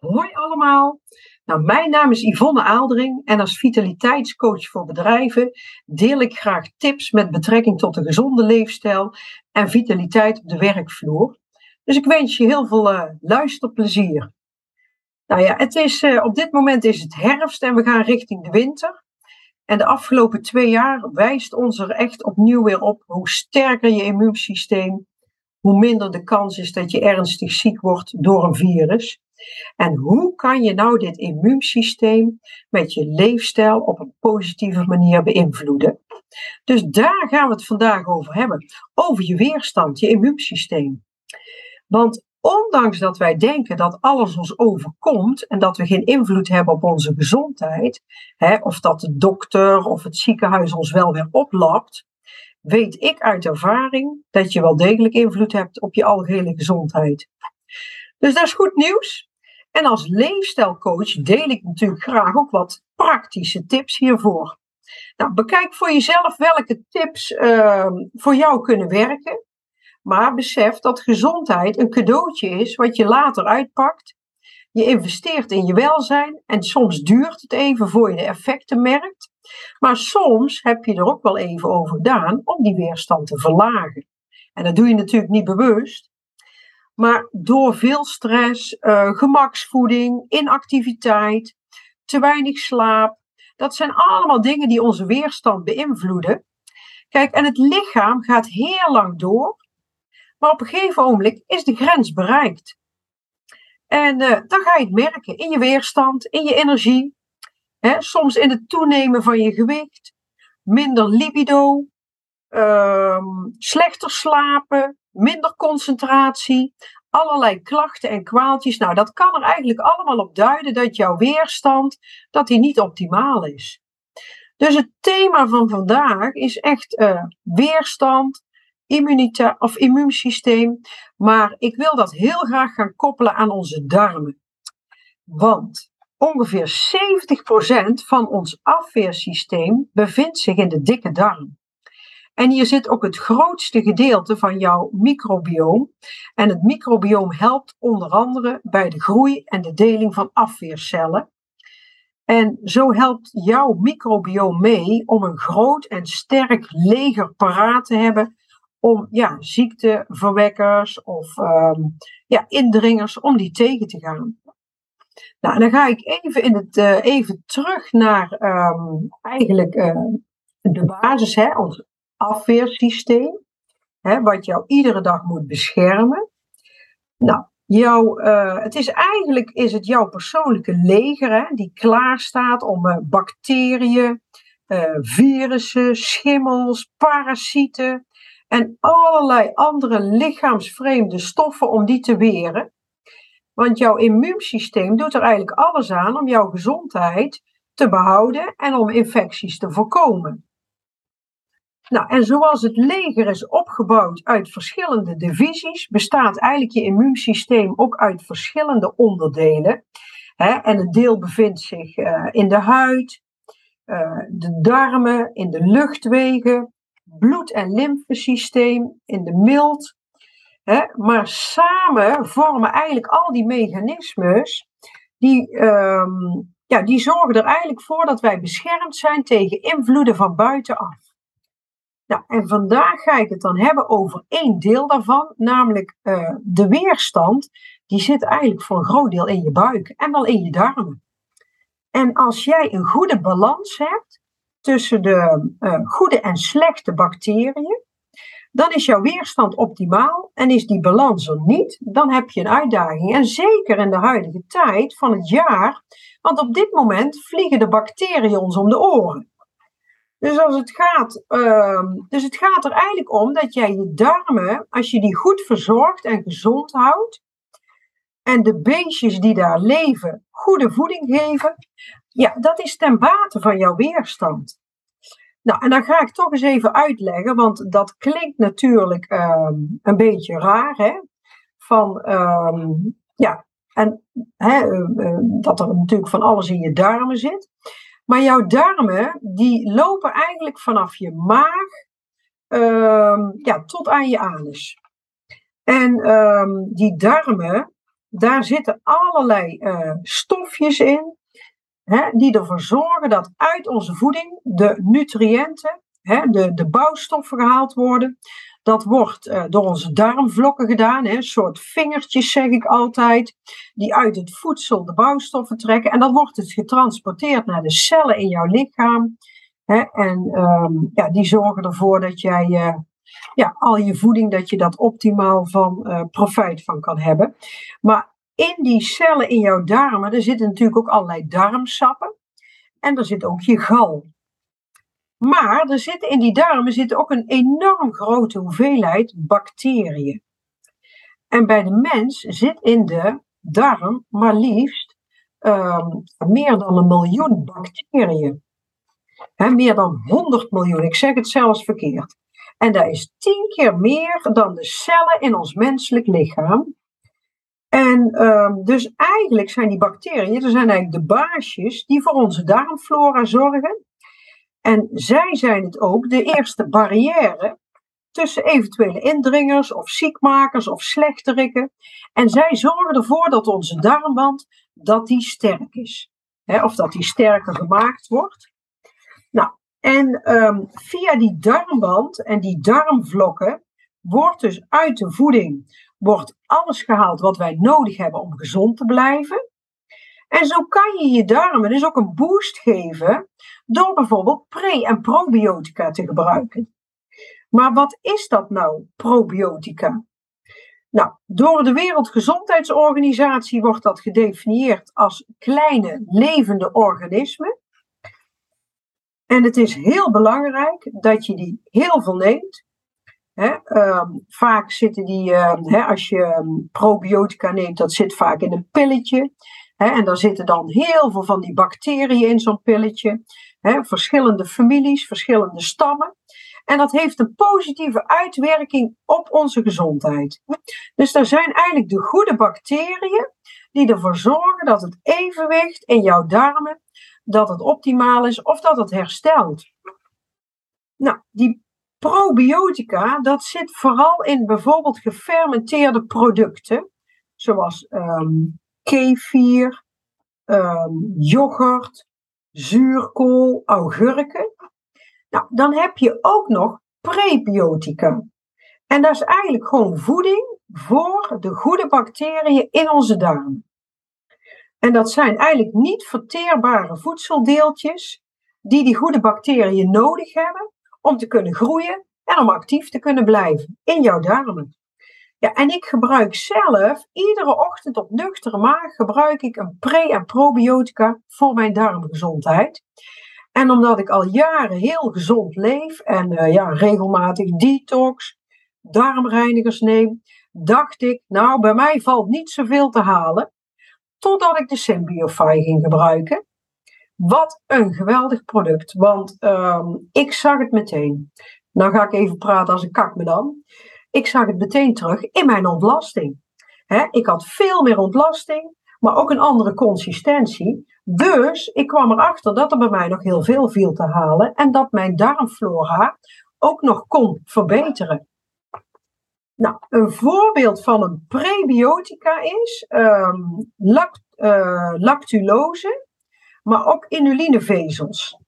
Hoi allemaal. Nou, mijn naam is Yvonne Aaldering en als vitaliteitscoach voor bedrijven deel ik graag tips met betrekking tot een gezonde leefstijl en vitaliteit op de werkvloer. Dus ik wens je heel veel uh, luisterplezier. Nou ja, het is, uh, op dit moment is het herfst en we gaan richting de winter. En de afgelopen twee jaar wijst ons er echt opnieuw weer op hoe sterker je immuunsysteem, hoe minder de kans is dat je ernstig ziek wordt door een virus. En hoe kan je nou dit immuunsysteem met je leefstijl op een positieve manier beïnvloeden? Dus daar gaan we het vandaag over hebben. Over je weerstand, je immuunsysteem. Want ondanks dat wij denken dat alles ons overkomt en dat we geen invloed hebben op onze gezondheid, hè, of dat de dokter of het ziekenhuis ons wel weer oplapt, weet ik uit ervaring dat je wel degelijk invloed hebt op je algehele gezondheid. Dus dat is goed nieuws. En als leefstijlcoach deel ik natuurlijk graag ook wat praktische tips hiervoor. Nou, bekijk voor jezelf welke tips uh, voor jou kunnen werken. Maar besef dat gezondheid een cadeautje is wat je later uitpakt. Je investeert in je welzijn en soms duurt het even voor je de effecten merkt. Maar soms heb je er ook wel even over gedaan om die weerstand te verlagen. En dat doe je natuurlijk niet bewust. Maar door veel stress, uh, gemaksvoeding, inactiviteit, te weinig slaap, dat zijn allemaal dingen die onze weerstand beïnvloeden. Kijk, en het lichaam gaat heel lang door, maar op een gegeven moment is de grens bereikt. En uh, dan ga je het merken in je weerstand, in je energie, hè, soms in het toenemen van je gewicht, minder libido, uh, slechter slapen, minder concentratie, allerlei klachten en kwaaltjes. Nou, dat kan er eigenlijk allemaal op duiden dat jouw weerstand dat die niet optimaal is. Dus het thema van vandaag is echt uh, weerstand, immuniteit of immuunsysteem. Maar ik wil dat heel graag gaan koppelen aan onze darmen. Want ongeveer 70% van ons afweersysteem bevindt zich in de dikke darm. En hier zit ook het grootste gedeelte van jouw microbioom. En het microbioom helpt onder andere bij de groei en de deling van afweercellen. En zo helpt jouw microbioom mee om een groot en sterk leger paraat te hebben om ja, ziekteverwekkers of um, ja, indringers, om die tegen te gaan. Nou, dan ga ik even, in het, uh, even terug naar um, eigenlijk uh, de basis, hè, ons afweersysteem, hè, wat jou iedere dag moet beschermen. Nou, jouw, uh, het is eigenlijk is het jouw persoonlijke leger hè, die klaar staat om uh, bacteriën, uh, virussen, schimmels, parasieten en allerlei andere lichaamsvreemde stoffen om die te weren. Want jouw immuunsysteem doet er eigenlijk alles aan om jouw gezondheid te behouden en om infecties te voorkomen. Nou, en zoals het leger is opgebouwd uit verschillende divisies, bestaat eigenlijk je immuunsysteem ook uit verschillende onderdelen. En het deel bevindt zich uh, in de huid, uh, de darmen, in de luchtwegen, bloed- en lymfesysteem, in de milt. Hè? Maar samen vormen eigenlijk al die mechanismes, die, um, ja, die zorgen er eigenlijk voor dat wij beschermd zijn tegen invloeden van buitenaf. Nou, en vandaag ga ik het dan hebben over één deel daarvan, namelijk uh, de weerstand. Die zit eigenlijk voor een groot deel in je buik en wel in je darmen. En als jij een goede balans hebt tussen de uh, goede en slechte bacteriën, dan is jouw weerstand optimaal. En is die balans er niet, dan heb je een uitdaging. En zeker in de huidige tijd van het jaar, want op dit moment vliegen de bacteriën ons om de oren. Dus, als het gaat, uh, dus het gaat er eigenlijk om dat jij je darmen, als je die goed verzorgt en gezond houdt, en de beestjes die daar leven goede voeding geven, ja, dat is ten bate van jouw weerstand. Nou, en dan ga ik toch eens even uitleggen, want dat klinkt natuurlijk um, een beetje raar, hè? Van, um, ja, en dat er natuurlijk van alles in je darmen zit. Maar jouw darmen, die lopen eigenlijk vanaf je maag um, ja, tot aan je anus. En um, die darmen, daar zitten allerlei uh, stofjes in, hè, die ervoor zorgen dat uit onze voeding de nutriënten, hè, de, de bouwstoffen gehaald worden. Dat wordt uh, door onze darmvlokken gedaan, hè, een soort vingertjes zeg ik altijd, die uit het voedsel de bouwstoffen trekken. En dan wordt het getransporteerd naar de cellen in jouw lichaam. Hè, en um, ja, die zorgen ervoor dat jij uh, ja, al je voeding, dat je dat optimaal van uh, profijt van kan hebben. Maar in die cellen in jouw darmen, er zitten natuurlijk ook allerlei darmsappen. En er zit ook je gal. Maar er zitten in die darmen zit ook een enorm grote hoeveelheid bacteriën. En bij de mens zit in de darm maar liefst um, meer dan een miljoen bacteriën. Meer dan 100 miljoen, ik zeg het zelfs verkeerd. En dat is tien keer meer dan de cellen in ons menselijk lichaam. En um, dus eigenlijk zijn die bacteriën, er zijn eigenlijk de baasjes die voor onze darmflora zorgen. En zij zijn het ook de eerste barrière tussen eventuele indringers of ziekmakers of slechterikken. En zij zorgen ervoor dat onze darmwand dat die sterk is. of dat die sterker gemaakt wordt. Nou, en um, via die darmwand en die darmvlokken wordt dus uit de voeding wordt alles gehaald wat wij nodig hebben om gezond te blijven. En zo kan je je darmen dus ook een boost geven door bijvoorbeeld pre- en probiotica te gebruiken. Maar wat is dat nou, probiotica? Nou, door de Wereldgezondheidsorganisatie wordt dat gedefinieerd als kleine levende organismen. En het is heel belangrijk dat je die heel veel neemt. um, vaak zitten die, um, als je um, probiotica neemt, dat zit vaak in een pilletje. En daar zitten dan heel veel van die bacteriën in zo'n pilletje. verschillende families, verschillende stammen. En dat heeft een positieve uitwerking op onze gezondheid. Dus daar zijn eigenlijk de goede bacteriën die ervoor zorgen dat het evenwicht in jouw darmen dat het optimaal is of dat het herstelt. Nou, die probiotica, dat zit vooral in bijvoorbeeld gefermenteerde producten, zoals um, kefir, um, yoghurt, zuurkool, augurken. Nou, dan heb je ook nog prebiotica. En dat is eigenlijk gewoon voeding voor de goede bacteriën in onze darm. En dat zijn eigenlijk niet verteerbare voedseldeeltjes die die goede bacteriën nodig hebben om te kunnen groeien en om actief te kunnen blijven in jouw darmen. En ik gebruik zelf iedere ochtend op nuchtere maag gebruik ik een pre- en probiotica voor mijn darmgezondheid. En omdat ik al jaren heel gezond leef en uh, ja, regelmatig detox, darmreinigers neem, dacht ik, nou, bij mij valt niet zoveel te halen. Totdat ik de Symbiofy ging gebruiken. Wat een geweldig product, want um, ik zag het meteen. Nou ga ik even praten als een kak me dan. Ik zag het meteen terug in mijn ontlasting. Ik had veel meer ontlasting, maar ook een andere consistentie. Dus ik kwam erachter dat er bij mij nog heel veel viel te halen en dat mijn darmflora ook nog kon verbeteren. Nou, een voorbeeld van een prebiotica is um, lact, uh, lactulose, maar ook inulinevezels.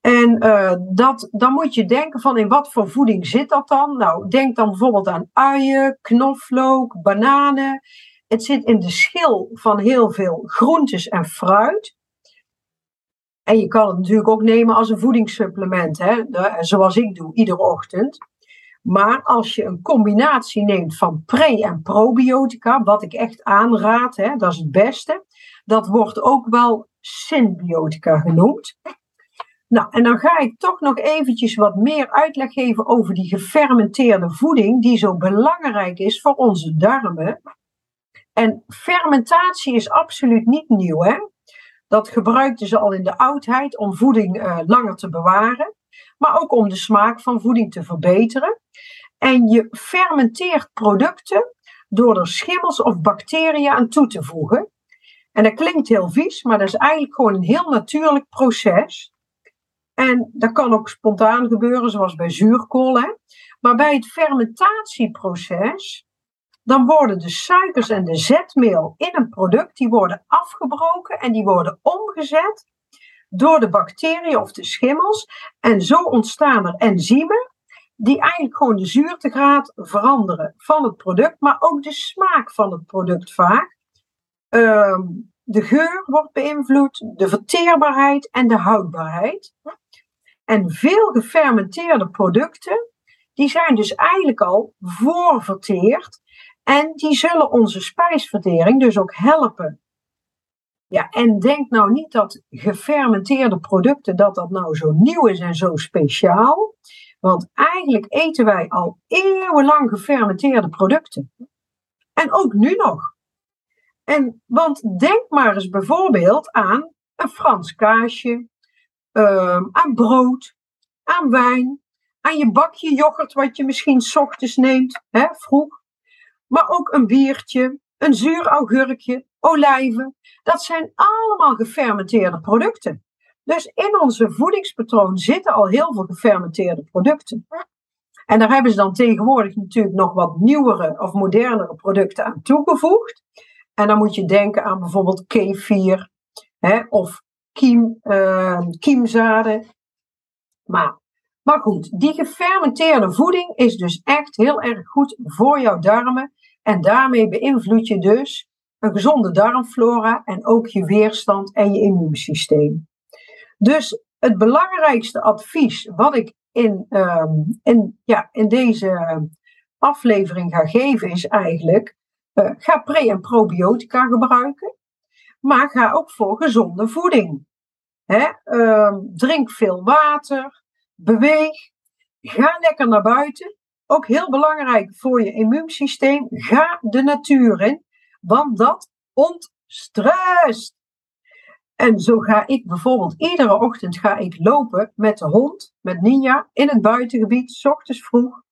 En uh, dat, dan moet je denken van in wat voor voeding zit dat dan? Nou, denk dan bijvoorbeeld aan uien, knoflook, bananen. Het zit in de schil van heel veel groentes en fruit. En je kan het natuurlijk ook nemen als een voedingssupplement, hè? zoals ik doe, iedere ochtend. Maar als je een combinatie neemt van pre- en probiotica, wat ik echt aanraad, hè, dat is het beste, dat wordt ook wel symbiotica genoemd. Nou, en dan ga ik toch nog eventjes wat meer uitleg geven over die gefermenteerde voeding, die zo belangrijk is voor onze darmen. En fermentatie is absoluut niet nieuw, hè? Dat gebruikten ze al in de oudheid om voeding uh, langer te bewaren, maar ook om de smaak van voeding te verbeteren. En je fermenteert producten door er schimmels of bacteriën aan toe te voegen. En dat klinkt heel vies, maar dat is eigenlijk gewoon een heel natuurlijk proces. En dat kan ook spontaan gebeuren, zoals bij zuurkool. Hè? Maar bij het fermentatieproces, dan worden de suikers en de zetmeel in een product, die worden afgebroken en die worden omgezet door de bacteriën of de schimmels. En zo ontstaan er enzymen die eigenlijk gewoon de zuurtegraad veranderen van het product, maar ook de smaak van het product vaak. Ehm, de geur wordt beïnvloed, de verteerbaarheid en de houdbaarheid. En veel gefermenteerde producten, die zijn dus eigenlijk al voorverteerd en die zullen onze spijsvertering dus ook helpen. Ja, en denk nou niet dat gefermenteerde producten, dat dat nou zo nieuw is en zo speciaal. Want eigenlijk eten wij al eeuwenlang gefermenteerde producten. En ook nu nog. En, want denk maar eens bijvoorbeeld aan een Frans kaasje, ehm, aan brood, aan wijn, aan je bakje yoghurt wat je misschien s ochtends neemt, hè, vroeg. Maar ook een biertje, een zuur augurkje, olijven. Dat zijn allemaal gefermenteerde producten. Dus in onze voedingspatroon zitten al heel veel gefermenteerde producten. En daar hebben ze dan tegenwoordig natuurlijk nog wat nieuwere of modernere producten aan toegevoegd. En dan moet je denken aan bijvoorbeeld kefir hè, of kiem, kiemzaden. Maar, maar goed, die gefermenteerde voeding is dus echt heel erg goed voor jouw darmen. En daarmee beïnvloed je dus een gezonde darmflora en ook je weerstand en je immuunsysteem. Dus het belangrijkste advies wat ik in, ehm, in, ja, in deze aflevering ga geven is eigenlijk: uh, ga pre- en probiotica gebruiken, maar ga ook voor gezonde voeding. Hè? Ehm, drink veel water, beweeg, ga lekker naar buiten. Ook heel belangrijk voor je immuunsysteem, ga de natuur in, want dat ontstrest. En zo ga ik bijvoorbeeld iedere ochtend ga ik lopen met de hond, met Ninja, in het buitengebied, s ochtends vroeg.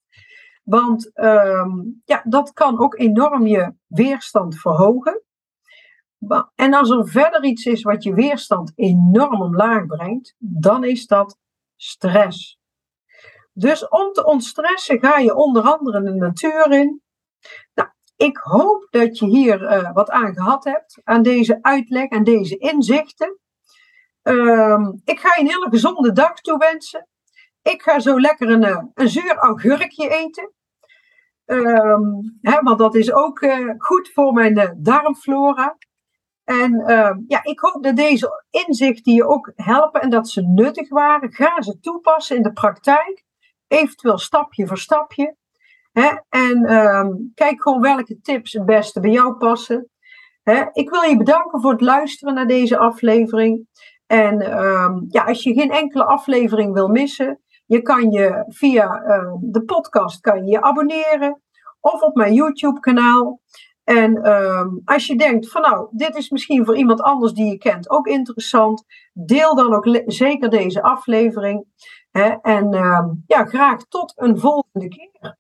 Want ehm, ja, dat kan ook enorm je weerstand verhogen. En als er verder iets is wat je weerstand enorm omlaag brengt, dan is dat stress. Dus om te ontstressen ga je onder andere de natuur in. Nou, ik hoop dat je hier uh, wat aan gehad hebt, aan deze uitleg en deze inzichten. Uh, ik ga je een hele gezonde dag toewensen. Ik ga zo lekker een, eh, een zuur augurkje eten. Um, hè, want dat is ook uh, goed voor mijn darmflora. En uh, ja, ik hoop dat deze inzichten je ook helpen en dat ze nuttig waren. Ga ze toepassen in de praktijk. Eventueel stapje voor stapje. Hè? En um, kijk gewoon welke tips het beste bij jou passen. Hè? Ik wil je bedanken voor het luisteren naar deze aflevering. En um, ja, als je geen enkele aflevering wil missen, je kan je via de podcast kan je, je abonneren of op mijn YouTube kanaal. En um, als je denkt van nou, dit is misschien voor iemand anders die je kent ook interessant, deel dan ook zeker deze aflevering. Hè? En ja, graag tot een volgende keer.